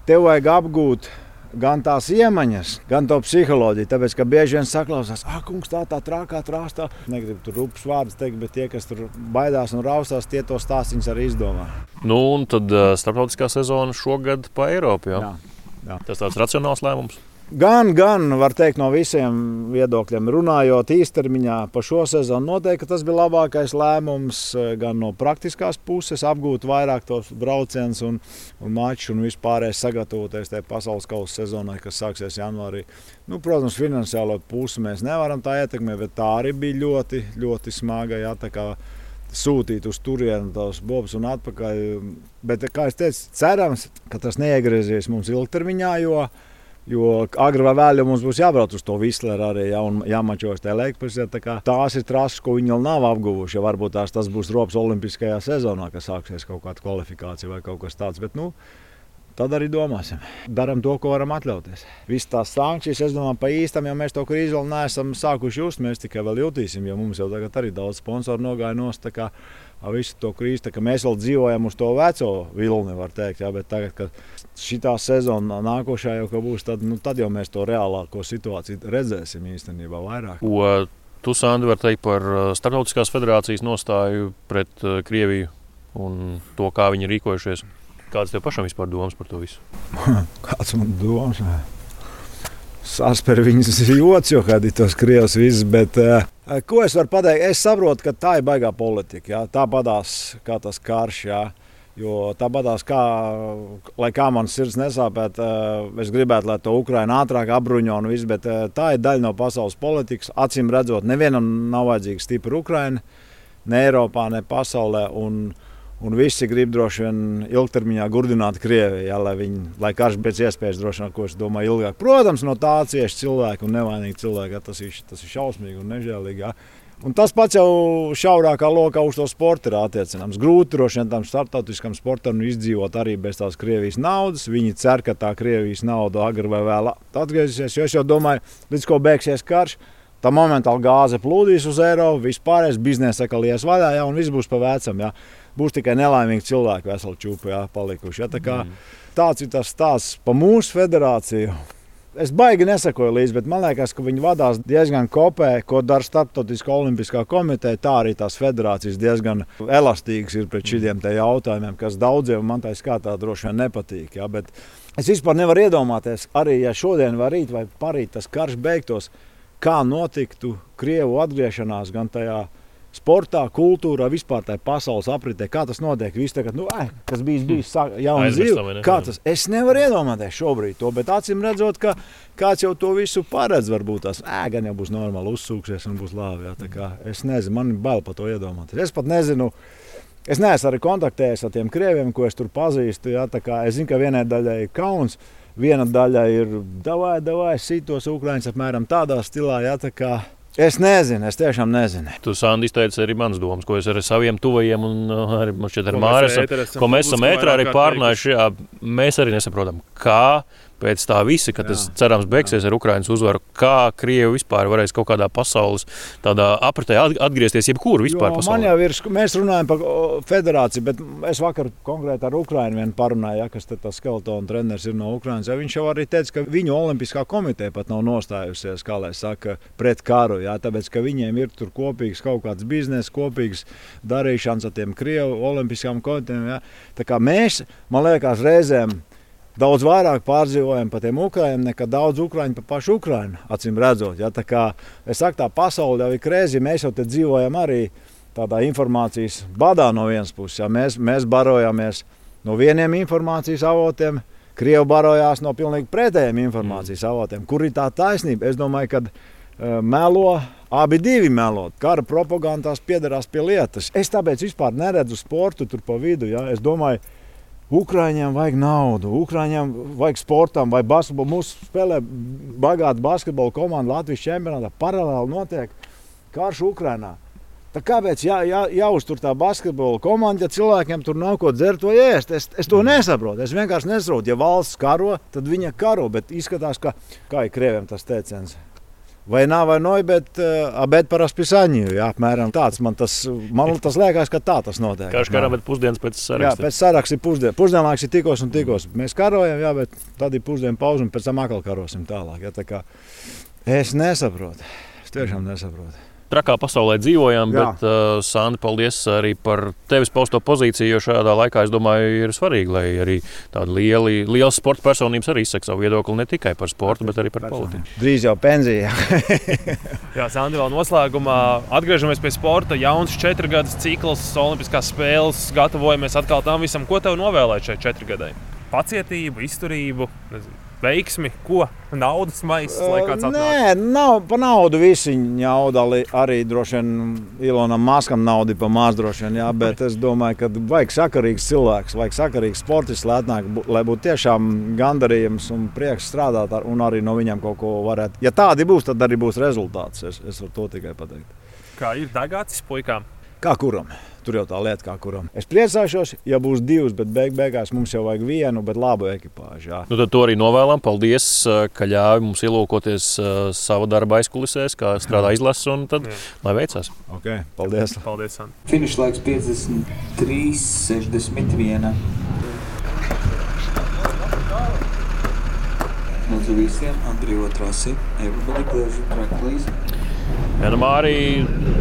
tev vajag apgūt. Gan tās iemaņas, gan to psiholoģiju. Tāpēc, ka bieži vien saklausās, ah, kungs, tā tā trakā trāstā. Negribu tur rupjas vārdus teikt, bet tie, kas tur baidās un raustās, tie to stāstīņus arī izdomā. Nu, un tad uh, starptautiskā sezona šogad pa Eiropu. Jā. Jā, jā. Tas tāds racionāls lēmums. Gan, gan, var teikt, no visiem viedokļiem runājot īstermiņā par šo sezonu, noteikti tas bija labākais lēmums. eh, Gan no praktiskās puses, apgūt vairāk tos braucienus un, un mačus, un vispārējais sagatavoties tajā pasaules kausa sezonai, kas sāksies janvārī. Nu, protams, finansiālo pusi mēs nevaram tā ietekmēt, bet tā arī bija ļoti, ļoti smaga. Jā, Sūtīt uz turieni tos bobus un atpakaļ. Bet, kā jau teicu, cerams, ka tas neiegriezīsies mums ilgtermiņā, jo Jo agrāk vai vēlāk mums būs jābrauc uz to Visleru arī ja, un jāmačos tajā laikposmā. Tā tās ir trases, ko viņi vēl nav apguvuši. Ja varbūt tās tas būs rops Olimpiskajā sezonā, kas sāksies kaut kāda kvalifikācija vai kaut kas tāds. Bet, nu, Tad arī domāsim. Darām to, ko varam atļauties. Visas tās sankcijas, es domāju, pa īstam, ja mēs to krīzi vēl neesam sākuši just, mēs tikai vēl jutīsim, jo mums jau tagad arī daudz sponsoru nogāja nost. Visu to krīzi, mēs vēl dzīvojam uz to veco vilni, var teikt. Jā, bet tagad, kad šī sezona nākošā jau būs, tad, nu, tad jau mēs to reālāko situāciju redzēsim īstenībā vairāk. Ko tu, Sandi, vari teikt par uh, Startautiskās federācijas nostāju pret uh, Krieviju un to, kā viņi rīkojušies? Kādas tev pašam vispār domas par to visu? Kāds man domas? Sāspēr viņas joks, jo kādi tos krievus visus, bet uh, ko es varu pateikt? Es saprotu, ka tā ir baigā politika, jā. tā padās kā tas karš, jā. Jo tāpatās, kā, lai kā man sirds nesāpētu, uh, es gribētu, lai to Ukraina ātrāk apbruņo un viss, bet uh, tā ir daļa no pasaules politikas. Acīm redzot, nevienam nav vajadzīga stipra Ukraina, ne Eiropā, ne pasaulē. Un, Un visi grib droši vien ilgtermiņā gurdināt Krieviju, ja, lai, viņi, lai karš pēc iespējas vien, ko es domāju, ilgāk. Protams, no tā cieši cilvēki un nevainīgi cilvēki. Ja, tas, ir, tas ir šausmīgi un nežēlīgi. Ja. Un tas pats jau šaurākā lokā uz to sporta ir attiecināms. Grūti droši vien tam starptautiskam sportam izdzīvot arī bez tās Krievijas naudas. Viņi cer, ka tā Krievijas nauda agri vai vēlāk atgriezīsies. Jo es jau domāju, līdz ko beigsies karš. Tā momentāli gāze plūdīs uz Eiropu, vispārējais biznesa atkal ies vaļā, ja, un viss būs pa vecam. Ja. Būs tikai nelaimīgi cilvēki, veseli čūpi ja, palikuši. Ja. Tā kā, tāds ir tas stāsts par mūsu federāciju. Es baigi nesakoju līdzi, bet man liekas, ka viņi vadās diezgan kopē, ko dara Startautiskā olimpiskā komiteja. Tā arī tās federācijas diezgan elastīgas ir pret šiem jautājumiem, kas daudziem man tā skatā droši vien nepatīk. Ja, bet es vispār nevaru iedomāties, arī ja šodien vai rīt vai parīt tas karš beigtos, kā notiktu Krievu atgriešanās gan tajā sportā, kultūrā, vispār tajā pasaules apritē, kā tas notiek. Visi tagad, nu, eh, kas bijis, bijis jauns Aizmirstam, vai dzīve. Kā tas? Es nevaru iedomāties šobrīd to, bet acīm redzot, ka kāds jau to visu paredz, varbūt tās ēga jau būs normāli uzsūksies un būs labi. Jā, tā es nezinu, man ir bail par to iedomāties. Es pat nezinu. Es neesmu arī kontaktējies ar tiem krieviem, ko es tur pazīstu. Jā, tā es zinu, ka vienai daļai ir kauns. viena daļa ir davai, davai, sitos Ukrāņus apmēram tādā stilā. Jā, tā kā, Es nezinu, es tiešām nezinu. Tu, Sandi, izteici arī manas domas, ko es ar saviem tuvajiem un uh, ar ēterā esam ko mēs esam ētrā arī pārnājuši. Jā, mēs arī nesaprotam, kā pēc tā visa, kad tas cerams beigsies ar Ukraiņas uzvaru, kā Krievi vispār varēs kaut kādā pasaules apritē at- atgriezties jebkur vispār Jo, pasaulē. ir, mēs runājam par federāciju, bet es vakar konkrēti ar Ukraiņu vien parunāju, ja, kas tas skeletona treneris ir no Ukraiņas. Ja, viņš jau arī teica, ka viņu olimpiskā komiteja pat nav nostājusies, kā lai saka, pret karu. Ja, tāpēc, ka viņiem ir tur kopīgs kaut kāds bizness, kopīgs darīšanas ar tiem Krievu olimpiskām komitejām. Ja. Tā kā mēs, man liekas, reizēm daudz vairāk pārdzīvojam par tiem ukrāņiem nekā daudz ukrāņu par pašu Ukraiņu. Acīm redzot, ja, tā kā es saku, tā pasaule jau ir krēsla, mēs jau te dzīvojam arī tādā informācijas badā no vienas puses. Ja. Mēs, mēs barojamies no vieniem informācijas avotiem. Krievi barojās no pilnīgi pretējiem informācijas avotiem. Kur ir tā taisnība? Es domāju, ka uh, melo abi divi melo. Kara propagandās piederās pie lietas. Es tāpēc vispār neredzu sportu tur pa vidu. Ja? Es domāju, Ukrāņiem vajag naudu, Ukrāņiem vajag sportam vai basketbolu. Mūsu spēlē bagāta basketbola komanda Latvijas čempionātā. Paralēli notiek karš Ukrajinā. Tā kāpēc jā, jā, jāuztur tā basketbola komanda, ja cilvēkiem tur nav ko dzert vai ēst? Es, es to nesaprotu. Es vienkārši nesaprotu. Ja valsts karo, tad viņa karo. Bet izskatās, ka kā ir krieviem tas teiciens. Vai nav vai nē, bet uh, bet par aspisaņu. Jā, apmēram tāds man tas, man tas liekas, ka tā tas notiek. Kā šķiet, bet pusdienas pēc Jā, saraksta. pēc saraksta ir pusdienas. Pusdienlaiks ir tikos un tikos. Mēs karojam, jā, bet tad ir pusdienu pauze un pēc tam atkal karosim tālāk. Jā, tā kā es nesaprotu. Es tiešām nesaprotu. Trakā pasaulē dzīvojam, Jā. bet, uh, Sandi, paldies arī par tevis pausto pozīciju. Jo šādā laikā, es domāju, ir svarīgi, lai arī tādi lieli, liels sporta personības arī izsaka savu viedokli ne tikai par sportu, bet arī par politiku. Drīz jau pensijā. Jā, Sandi, vēl noslēgumā atgriežamies pie sporta. Jauns četru gadus cikls, Olimpiskās spēles, gatavojamies atkal tam visam. Ko tev novēlēt šai četru gadai? Pacietību, izturību, nezinu, veiksmi, ko? Naudas maisa, lai kāds atnāk. Nē, nav par naudu. Visi ņauda arī droši vien Ilonam Maskam naudu par maz droši vien. Jā, bet es domāju, ka vajag sakarīgs cilvēks, vajag sakarīgs sportists, lai, atnāk, lai būtu tiešām gandarījums un prieks strādāt ar, un arī no viņiem kaut ko varētu. Ja tādi būs, tad arī būs rezultāts. Es, es varu to tikai pateikt. Kā ir degāts puikām? Kā kuram? Tur jau tā lieta, kā kuram. Es priecāšos, ja būs divas, bet beig beigās mums jau vajag vienu, bet labu ekipāžu. Jā. Nu, tad to arī novēlam. Paldies, ka ļāvi mums ielūkoties savā darba aizkulisēs, kā strādā izlases, un tad Jā. lai veicas. Okay, paldies! Paldies. Finiša laiks 53, 61. Lūdzu visiem, Andrija Otrasi, everybody close your Vienmēr arī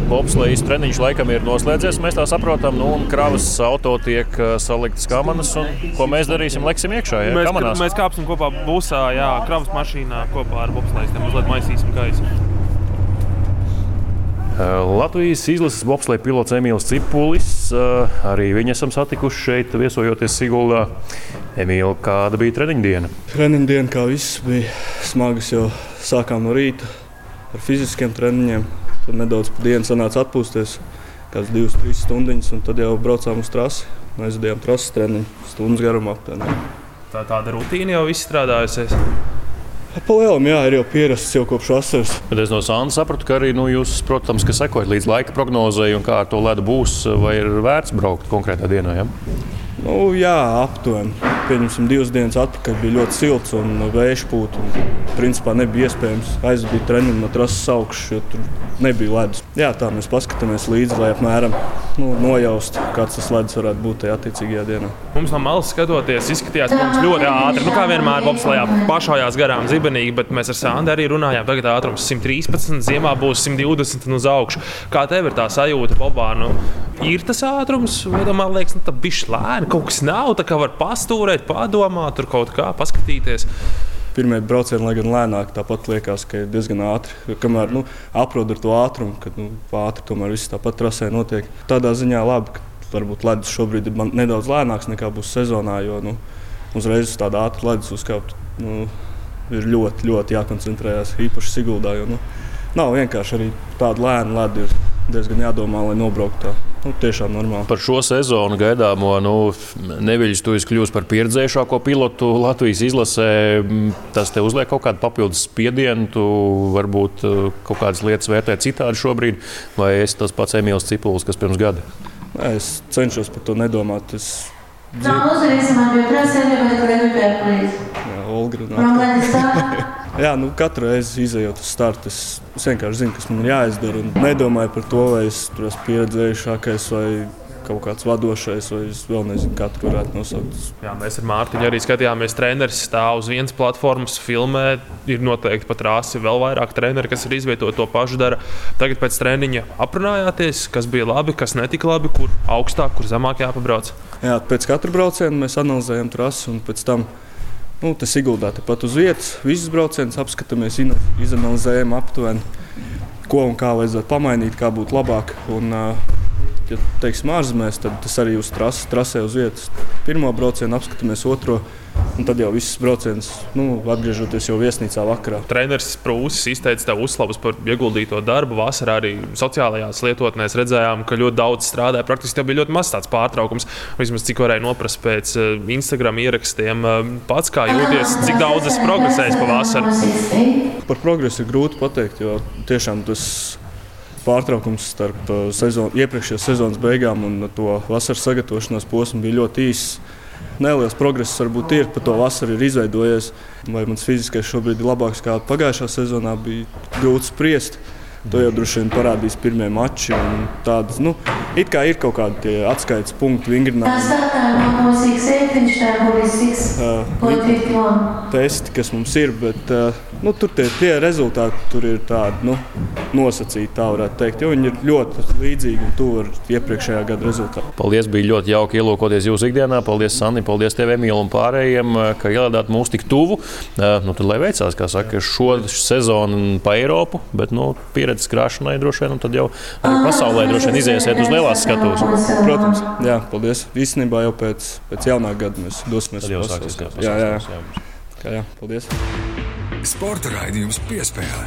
bobslejas treniņš laikam ir noslēdzies. Mēs tā saprotam, nu, un kravas auto tiek saliktas kamanas. Un, ko mēs darīsim? Leksim iekšā, ja Mēs, kamanās. mēs kāpsim kopā busā, jā, kravas mašīnā kopā ar bobslēgiem. Mazliet maisīsim gaisu. Latvijas izlases bobsleja pilots Emīls Cipulis. Arī viņu esam satikuši šeit, viesojoties Siguldā. Emīl, kāda bija treniņa diena? Treniņa diena, kā viss, bija smagas, jo sākām no rīta ar fiziskiem treniņiem. Tad nedaudz pa dienu sanāca atpūsties, kādas divas, trīs stundas, un tad jau braucām uz trasi. Mēs aizvedām trases treniņu stundas garumā. aptuveni. Tā tāda rutīna jau viss strādājusies. Palielam, jā, ir jau pierasts jau kopš vasaras. Bet es no Sānas sapratu, ka arī nu, jūs, protams, ka sekojat līdz laika prognozēji un kā ar to ledu būs, vai ir vērts braukt konkrētā dienā. Ja? Nu, jā, aptuveni. Pieņemsim, divas dienas atpakaļ bija ļoti silts un vējš pūta. Principā nebija iespējams aizvadīt treniņu no trases augšas, jo tur nebija ledus. Jā, tā mēs paskatāmies līdzi, lai apmēram nu, nojaustu, kāds tas ledus varētu būt tajā attiecīgajā dienā. Mums no malas skatoties, izskatījās, ka mums ļoti ātri, nu, kā vienmēr, bobslējā pašājās garām zibenīgi, bet mēs ar Sandu arī runājām. Tagad ātrums 113, ziemā būs 120 un uz augšu. Kā tev ir tā sajūta, Bobā? Nu, ir tas ātrums, vai man liekas, nu, tā bišķi lēni, kaut kas nav, tā kā var pastūrēt, padomāt, tur kaut kā paskatīties. Pirmie braucieni, lai gan lēnāk, tāpat liekas, ka ir diezgan ātri. Kamēr nu, aprod ar to ātrumu, kad nu, ātri tomēr viss tāpat trasē notiek. Tādā ziņā labi, ka varbūt ledus šobrīd ir nedaudz lēnāks nekā būs sezonā, jo nu, uzreiz uz tādu ātru ledus uzkāpt nu, ir ļoti, ļoti jākoncentrējas. Īpaši Siguldā, jo nu, nav vienkārši arī tāda lēna ledu. Diezgan jādomā, lai nobrauktu tā. Nu, tiešām normāli. Par šo sezonu gaidāmo nu, Neviļs, tu esi kļuvis par pieredzējušāko pilotu Latvijas izlasē. Tas te uzliek kaut kādu papildus spiedienu, tu varbūt uh, kaut kādas lietas vērtē citādi šobrīd, vai esi tas pats Emīls Cipulis, kas pirms gada? Es cenšos par to nedomāt. Es Now uzvarēsim atbildēt prasēm, vai kur repeat, please. Jā, Olga Jā, nu, katru reizi izējot uz starta, es, es vienkārši zinu, kas man ir jāizdara. Nedomāju par to, vai es tur esmu pieredzējušākais vai kaut kāds vadošais, vai es vēl nezinu, kā tur varētu nosaukt. Jā, mēs ar Mārtiņu arī skatījāmies, treneris stāv uz vienas platformas, filmē. Ir noteikti pat rāsi vēl vairāk treneri, kas ir izvietoti to pašu dara. Tagad pēc treniņa aprunājāties, kas bija labi, kas netika labi, kur augstāk, kur zemāk jāpabrauc. Jā, pēc katra brauciena mēs analizējam trasi un pēc tam. Nu, tas ieguldā tepat uz vietas. Visus braucienus apskatāmies, izanalizējam aptuveni, ko un kā vajadzētu pamainīt, kā būtu labāk. Un, ja teiksim, ārzemēs, tad tas arī uz trases, trasē uz vietas. Pirmo braucienu apskatāmies, otro, un tad jau viss brauciens, nu, atgriežoties jau viesnīcā vakarā. Treneris Prūsis izteica tev uzslavas par ieguldīto darbu. Vasarā arī sociālajās lietotnēs redzējām, ka ļoti daudz strādāja. Praktiski tev bija ļoti maz tāds pārtraukums. Vismaz cik varēja noprast pēc eh, Instagram ierakstiem. Eh, Pats kā jūties, cik daudz esi progresējis pavasarī? Par progresu ir grūti pateikt, jo tiešām tas pārtraukums starp uh, sezon, iepriekšējās sezonas beigām un to vasaras sagatavošanās posmu bija ļoti īss. Neliels progress varbūt ir, pa to vasaru ir izveidojies. Vai mans fiziskais šobrīd ir labāks nekā pagājušā sezonā, bija grūti spriest. To jau droši vien parādīs pirmie mači. un Tādas, nu, it kā ir kaut kādi atskaites punkti, vingrinājumi. Startājumā no 6, finish time will be 6.51. testi, kas mums ir, bet uh, nu, tur tie, tie rezultāti tur ir tādi nu, nosacīti, tā varētu teikt. Jo viņi ir ļoti līdzīgi un tuvu iepriekšējā gada rezultātu. Paldies, bija ļoti jauki ielūkoties jūsu ikdienā. Paldies, Sanni, paldies tev, Emīl, un pārējiem, ka ielādāt mūs tik tuvu. Eh, Nu, tad, lai veicās, kā saka, šo sezonu pa Eiropu, bet nu, pieredzes krāšanai droši vien, un tad jau arī pasaulē droši vien iziesiet uz lielās skatuves. Protams, jā, paldies. Īstenībā jau pēc, pēc jaunā gada mēs dosimies uz pasaules kā. Jā, jā, jā. jā, jā, paldies. Sporta raidījums piespēlē.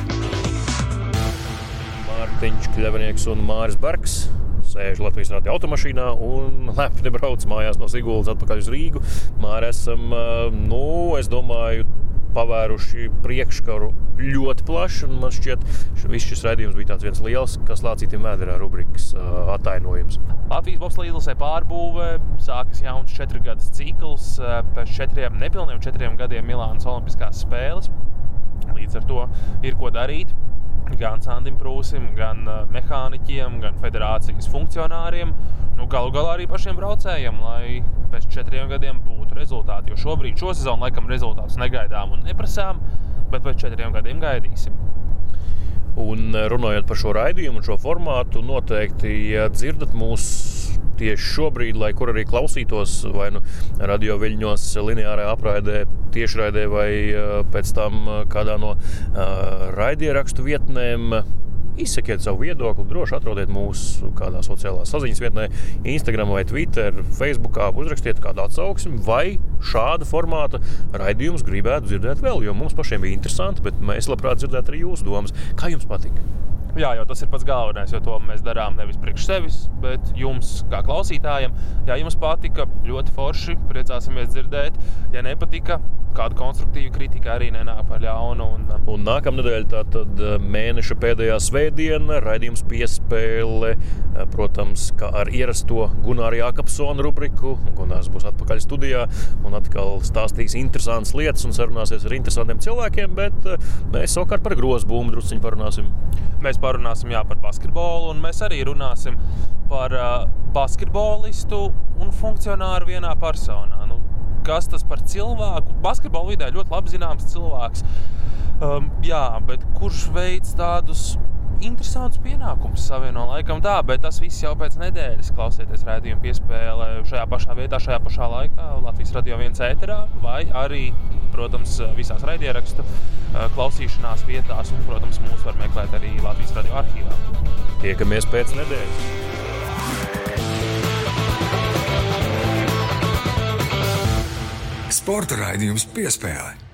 Mārtiņš Kļavnieks un Māris Bergs. Sēž Latvijas rādio automašīnā un lepni brauc mājās no Sigūdas atpakaļ uz Rīgu. Mārķis esam, eh, nu, es domāju, pavēruši priekškaru ļoti plaši. un Man šķiet, ka šis raidījums bija tāds viens liels, kas lācītiem vēderā rubrikas uh, attainojums. Latvijas Bobslēga izlasē pārbūvē sākas jauns četru gadu cikls. eh, Pēc četriem nepilniem četriem gadiem Milānas Olimpiskās spēles. Līdz ar to ir ko darīt. Gan Sandim Prūsim, gan eh, mehāniķiem, gan federācijas funkcionāriem. Nu, galu galā arī pašiem braucējiem, lai pēc četriem gadiem būtu rezultāti. Jo šobrīd, šo sezonu, laikam, rezultātus negaidām un neprasām, bet pēc četriem gadiem gaidīsim. Un eh, runājot par šo raidījumu un šo formātu, noteikti, ja dzirdat mūs tieši šobrīd, lai kur arī klausītos, vai nu radio viļņos, lineārā apraidē, tiešraidē, vai eh, pēc tam eh, kādā no raidierakstu vietnēm. Izsakiet savu viedokli, droši atrodiet mūsu kādā sociālā saziņas vietnē, Instagram vai Twitter, Facebook, uzrakstiet kādu atsauksmi, vai šāda formāta raidījumus gribētu dzirdēt vēl, jo mums pašiem bija interesanti, bet mēs labprāt dzirdētu arī jūsu domas. Kā jums patīk? Jā, jau tas ir pats galvenais, jo to mēs darām nevis priekš sevis, bet jums, kā klausītājiem. Ja jums patika, ļoti forši, priecāsimies dzirdēt. Ja nepatika, kāda konstruktīva kritika arī nenāk par ļaunu. Un, Un nākamā nedēļa, tātad mēneša pēdējā svētdiena, raidījums piespēle. Protams, kā ar ierasto Gunārs Jākapsona rubriku. Gunārs būs atpakaļ studijā un atkal stāstīs interesantas lietas un sarunāsies ar interesantiem cilvēkiem. Bet eh, mēs savukārt par grozu būmu druskuļi parunāsim. Mēs parunāsim jā, par basketbolu, un mēs arī runāsim par uh, basketbolistu un funkcionāru vienā personā. Nu, kas tas par cilvēku? Basketbola vidē ļoti labi zināms cilvēks. Um, jā, bet kurš veids tādus interesantus pienākumus savieno laikam tā, bet tas viss jau pēc nedēļas klausieties rādījumu piespēlē šajā pašā vietā, šajā pašā laikā Latvijas radio viens ēterā vai arī, protams, visās raidierakstu uh, klausīšanās vietās un, protams, mūs var meklēt arī Latvijas radio arhīvā. Tiekamies pēc nedēļas! Sporta raidījums piespēlē.